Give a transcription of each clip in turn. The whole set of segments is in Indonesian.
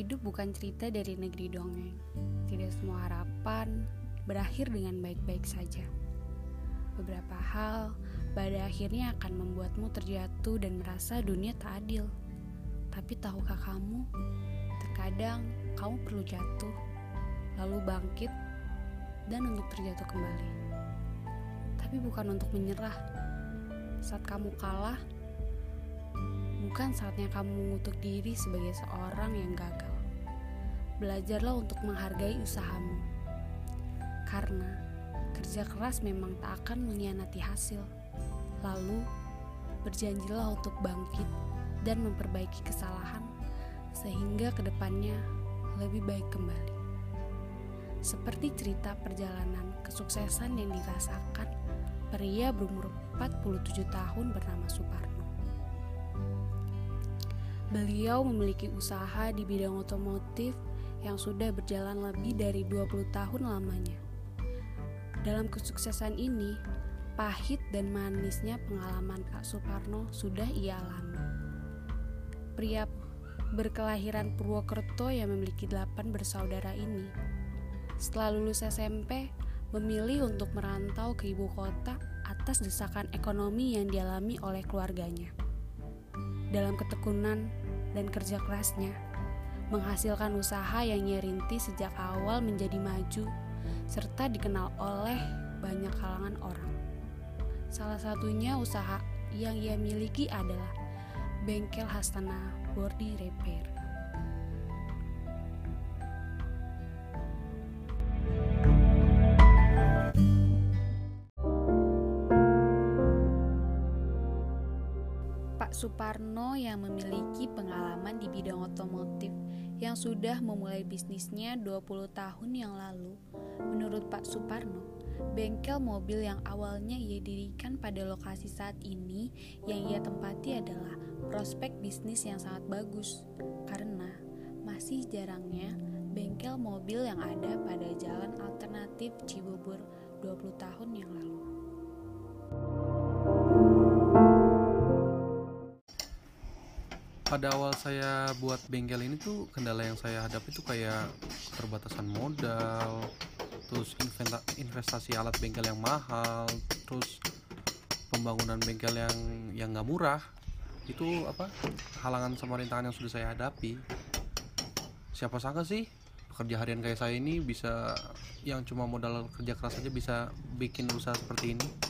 Hidup bukan cerita dari negeri dongeng. Tidak semua harapan berakhir dengan baik-baik saja. Beberapa hal pada akhirnya akan membuatmu terjatuh dan merasa dunia tak adil. Tapi tahukah kamu, terkadang kamu perlu jatuh, lalu bangkit, dan untuk terjatuh kembali. Tapi bukan untuk menyerah. Saat kamu kalah, bukan saatnya kamu mengutuk diri sebagai seorang yang gagal. Belajarlah untuk menghargai usahamu. Karena kerja keras memang tak akan mengkhianati hasil. Lalu, berjanjilah untuk bangkit dan memperbaiki kesalahan sehingga ke depannya lebih baik kembali. Seperti cerita perjalanan kesuksesan yang dirasakan pria berumur 47 tahun bernama Suparno. Beliau memiliki usaha di bidang otomotif yang sudah berjalan lebih dari 20 tahun lamanya. Dalam kesuksesan ini, pahit dan manisnya pengalaman Pak Suparno sudah ia alami. Pria berkelahiran Purwokerto yang memiliki delapan bersaudara ini, setelah lulus SMP, memilih untuk merantau ke ibu kota atas desakan ekonomi yang dialami oleh keluarganya. Dalam ketekunan dan kerja kerasnya, menghasilkan usaha yang ia rintis sejak awal menjadi maju, serta dikenal oleh banyak kalangan orang. Salah satunya usaha yang ia miliki adalah bengkel Hastana Body Repair. Pak Suparno yang memiliki pengalaman di bidang otomotif yang sudah memulai bisnisnya 20 tahun yang lalu. Menurut Pak Suparno, bengkel mobil yang awalnya ia dirikan pada lokasi saat ini yang ia tempati adalah prospek bisnis yang sangat bagus karena masih jarangnya bengkel mobil yang ada pada jalan alternatif Cibubur 20 tahun yang lalu. Pada awal saya buat bengkel ini tuh kendala yang saya hadapi tuh kayak keterbatasan modal terus investasi alat bengkel yang mahal terus pembangunan bengkel yang yang nggak murah. Itu apa halangan sama rintangan yang sudah saya hadapi. Siapa sangka sih pekerja harian kayak saya ini bisa yang cuma modal kerja keras aja bisa bikin usaha seperti ini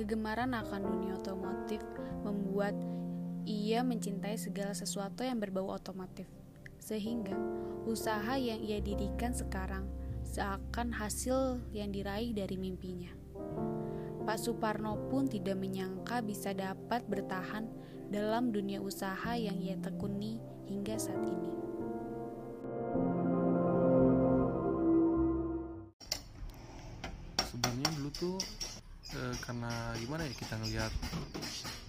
Kegemaran akan dunia otomotif membuat ia mencintai segala sesuatu yang berbau otomotif. Sehingga usaha yang ia dirikan sekarang seakan hasil yang diraih dari mimpinya. Pak Suparno pun tidak menyangka bisa dapat bertahan dalam dunia usaha yang ia tekuni hingga saat ini. sebenarnya dulu tuh e, karena gimana ya kita ngelihat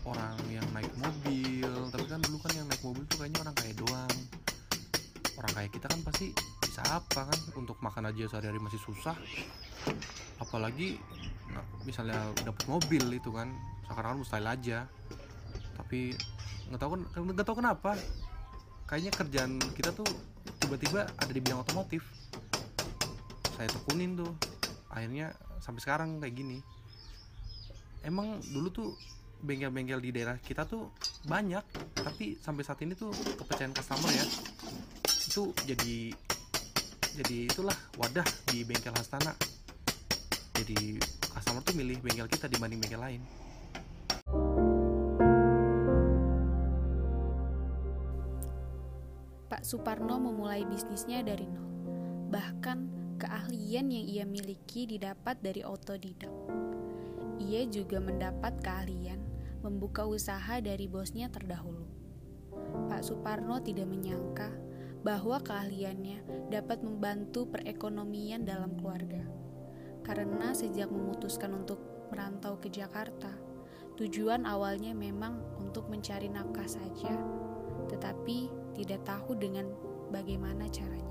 orang yang naik mobil tapi kan dulu kan yang naik mobil tuh kayaknya orang kaya doang. Orang kayak kita kan pasti bisa apa kan? Untuk makan aja sehari-hari masih susah. Apalagi nah, misalnya dapat mobil itu kan sekarang kan mustahil aja. Tapi nggak tahu kan nggak tahu kenapa kayaknya kerjaan kita tuh tiba-tiba ada di bidang otomotif. Saya tekunin tuh akhirnya sampai sekarang kayak gini emang dulu tuh bengkel-bengkel di daerah kita tuh banyak tapi sampai saat ini tuh kepercayaan customer ya itu jadi jadi itulah wadah di bengkel Hastana jadi customer tuh milih bengkel kita dibanding bengkel lain Pak Suparno memulai bisnisnya dari nol. Bahkan keahlian yang ia miliki didapat dari otodidak. Ia juga mendapat keahlian membuka usaha dari bosnya terdahulu. Pak Suparno tidak menyangka bahwa keahliannya dapat membantu perekonomian dalam keluarga. Karena sejak memutuskan untuk merantau ke Jakarta, tujuan awalnya memang untuk mencari nafkah saja, tetapi tidak tahu dengan bagaimana caranya.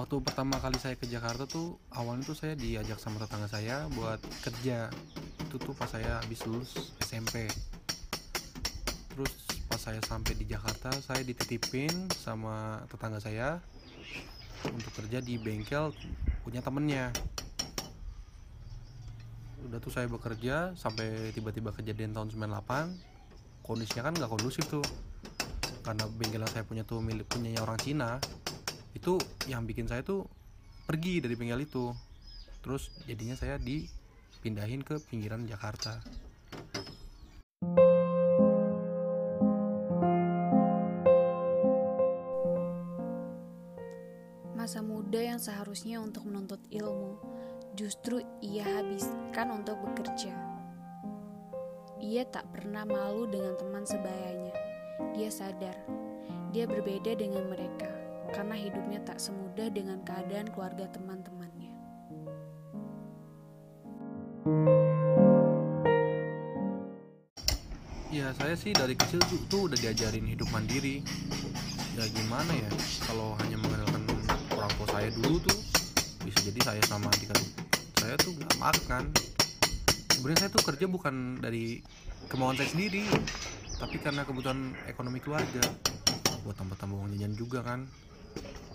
Waktu pertama kali saya ke Jakarta tuh awalnya tuh saya diajak sama tetangga saya buat kerja. Itu tuh pas saya habis lulus SMP terus pas saya sampai di Jakarta saya dititipin sama tetangga saya untuk kerja di bengkel punya temennya. Udah tuh saya bekerja sampai tiba-tiba kejadian tahun 98 kondisinya kan nggak kondusif tuh. Karena bengkel saya punya tuh milik punyanya orang Cina itu yang bikin saya tuh pergi dari bengkel itu terus jadinya saya dipindahin ke pinggiran Jakarta Masa muda yang seharusnya untuk menuntut ilmu, justru ia habiskan untuk bekerja. Ia tak pernah malu dengan teman sebayanya. Dia sadar, dia berbeda dengan mereka karena hidupnya tak semudah dengan keadaan keluarga teman-temannya. ya saya sih dari kecil tuh, tuh udah diajarin hidup mandiri. Ya gimana ya kalau hanya mengandalkan orang tua saya dulu tuh bisa jadi saya sama adik saya tuh nggak makan sebenarnya saya tuh kerja bukan dari kemauan saya sendiri tapi karena kebutuhan ekonomi keluarga buat tambah-tambah uang jajan juga kan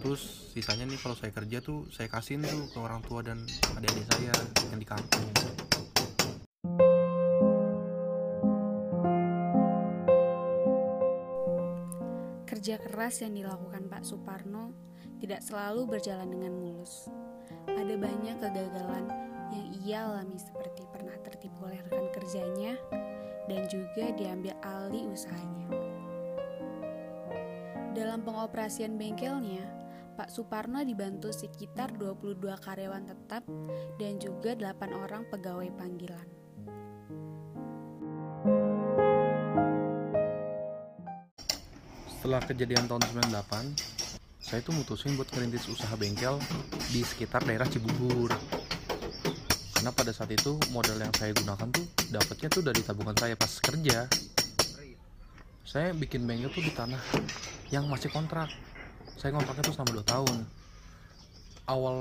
terus sisanya nih kalau saya kerja tuh saya kasihin tuh ke orang tua dan adik-adik saya yang di kampung Kerja keras yang dilakukan Pak Suparno tidak selalu berjalan dengan mulus. Ada banyak kegagalan yang ia alami seperti pernah tertipu oleh rekan kerjanya dan juga diambil alih usahanya. Dalam pengoperasian bengkelnya, Pak Suparno dibantu sekitar 22 karyawan tetap dan juga 8 orang pegawai panggilan. setelah kejadian tahun 98 saya tuh mutusin buat ngerintis usaha bengkel di sekitar daerah Cibubur. Karena pada saat itu modal yang saya gunakan tuh dapatnya tuh dari tabungan saya pas kerja. Saya bikin bengkel tuh di tanah yang masih kontrak saya kontraknya tuh selama 2 tahun. Awal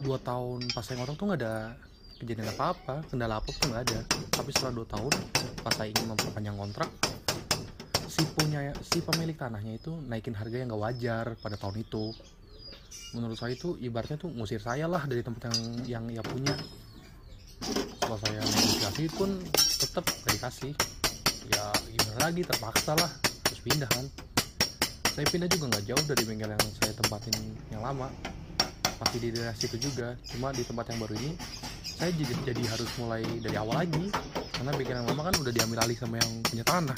2 tahun pas saya ngontrak tuh nggak ada kejadian apa-apa kendala apa pun nggak ada. Tapi setelah 2 tahun pas saya ingin memperpanjang kontrak si punya si pemilik tanahnya itu naikin harga yang gak wajar pada tahun itu. Menurut saya itu ibaratnya tuh ngusir saya lah dari tempat yang yang ia punya. Setelah saya negosiasi pun tetap dikasih. Ya gimana lagi terpaksa lah terus pindah kan saya pindah juga nggak jauh dari bengkel yang saya tempatin yang lama. Masih di daerah situ juga. Cuma di tempat yang baru ini saya jadi, jadi harus mulai dari awal lagi. Karena bengkel yang lama kan udah diambil alih sama yang punya tanah.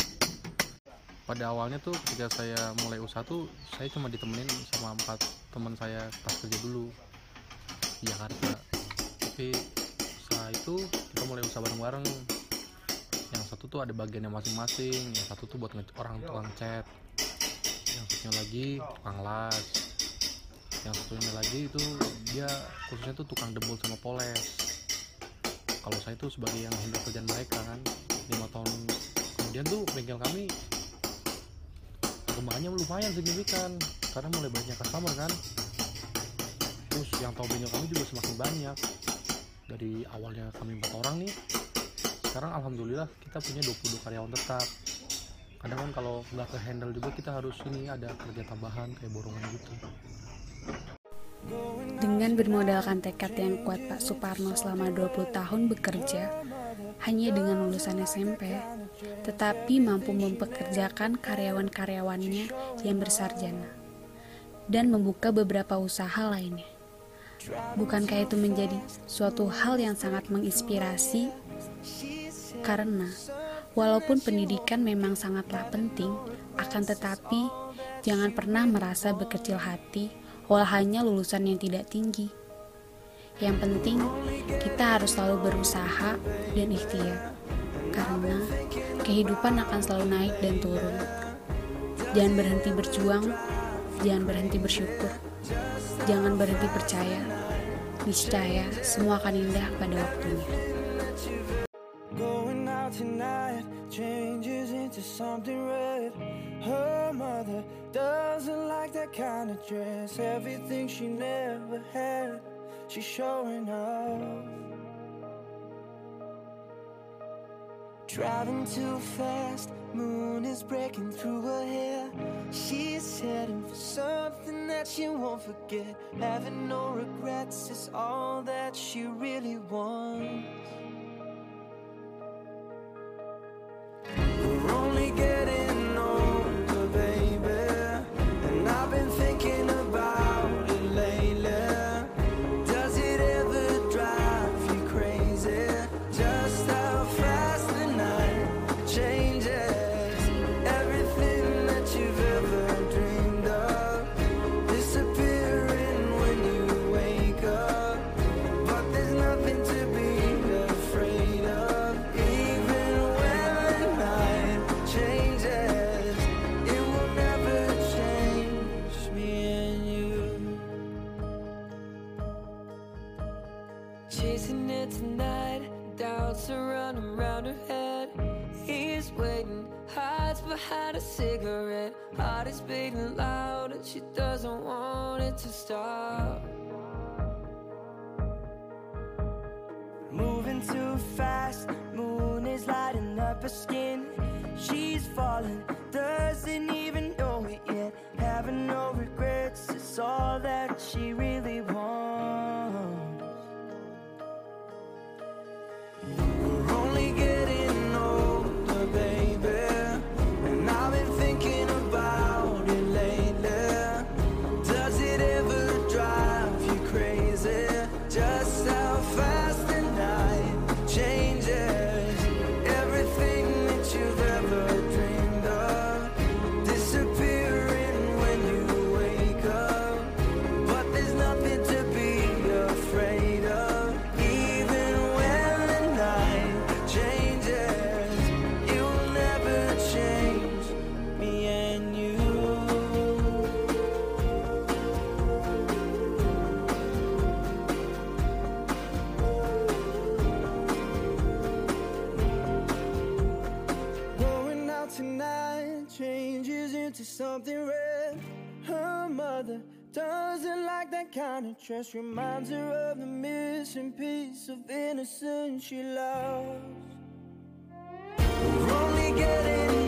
Pada awalnya tuh ketika saya mulai usaha tuh saya cuma ditemenin sama empat teman saya pas kerja dulu di Jakarta. Tapi setelah itu kita mulai usaha bareng-bareng. Yang satu tuh ada bagiannya masing-masing yang satu tuh buat orang tukang cat satunya lagi tukang las yang satunya lagi itu dia khususnya tuh tukang debul sama poles. Kalau saya tuh sebagai yang handle kerjaan mereka kan lima tahun kemudian tuh bengkel kami perkembangannya lumayan signifikan karena mulai banyak customer kan. Terus yang tahu bengkel kami juga semakin banyak. Dari awalnya kami empat orang nih sekarang alhamdulillah kita punya 22 karyawan tetap kadang kan kalau nggak ke handle juga kita harus ini ada kerja tambahan kayak borongan gitu Dengan bermodalkan tekad yang kuat Pak Suparno selama 20 tahun bekerja, hanya dengan lulusan SMP, tetapi mampu mempekerjakan karyawan-karyawannya yang bersarjana dan membuka beberapa usaha lainnya. Bukankah itu menjadi suatu hal yang sangat menginspirasi? Karena walaupun pendidikan memang sangatlah penting, akan tetapi jangan pernah merasa berkecil hati walau hanya lulusan yang tidak tinggi. Yang penting, kita harus selalu berusaha dan ikhtiar, karena kehidupan akan selalu naik dan turun. Jangan berhenti berjuang, jangan berhenti bersyukur, jangan berhenti percaya. Niscaya semua akan indah pada waktunya. Tonight changes into something red. Her mother doesn't like that kind of dress. Everything she never had, she's showing off. Driving too fast, moon is breaking through her hair. She's heading for something that she won't forget. Having no regrets is all that she really wants. Hides behind a cigarette. Heart is beating loud, and she doesn't want it to stop. Moving too fast, moon is lighting up her skin. She's falling, doesn't even know it yet. Having no regrets, it's all that she really wants. Into something red. Her mother doesn't like that kind of dress. Reminds her of the missing piece of innocence she lost. We're only getting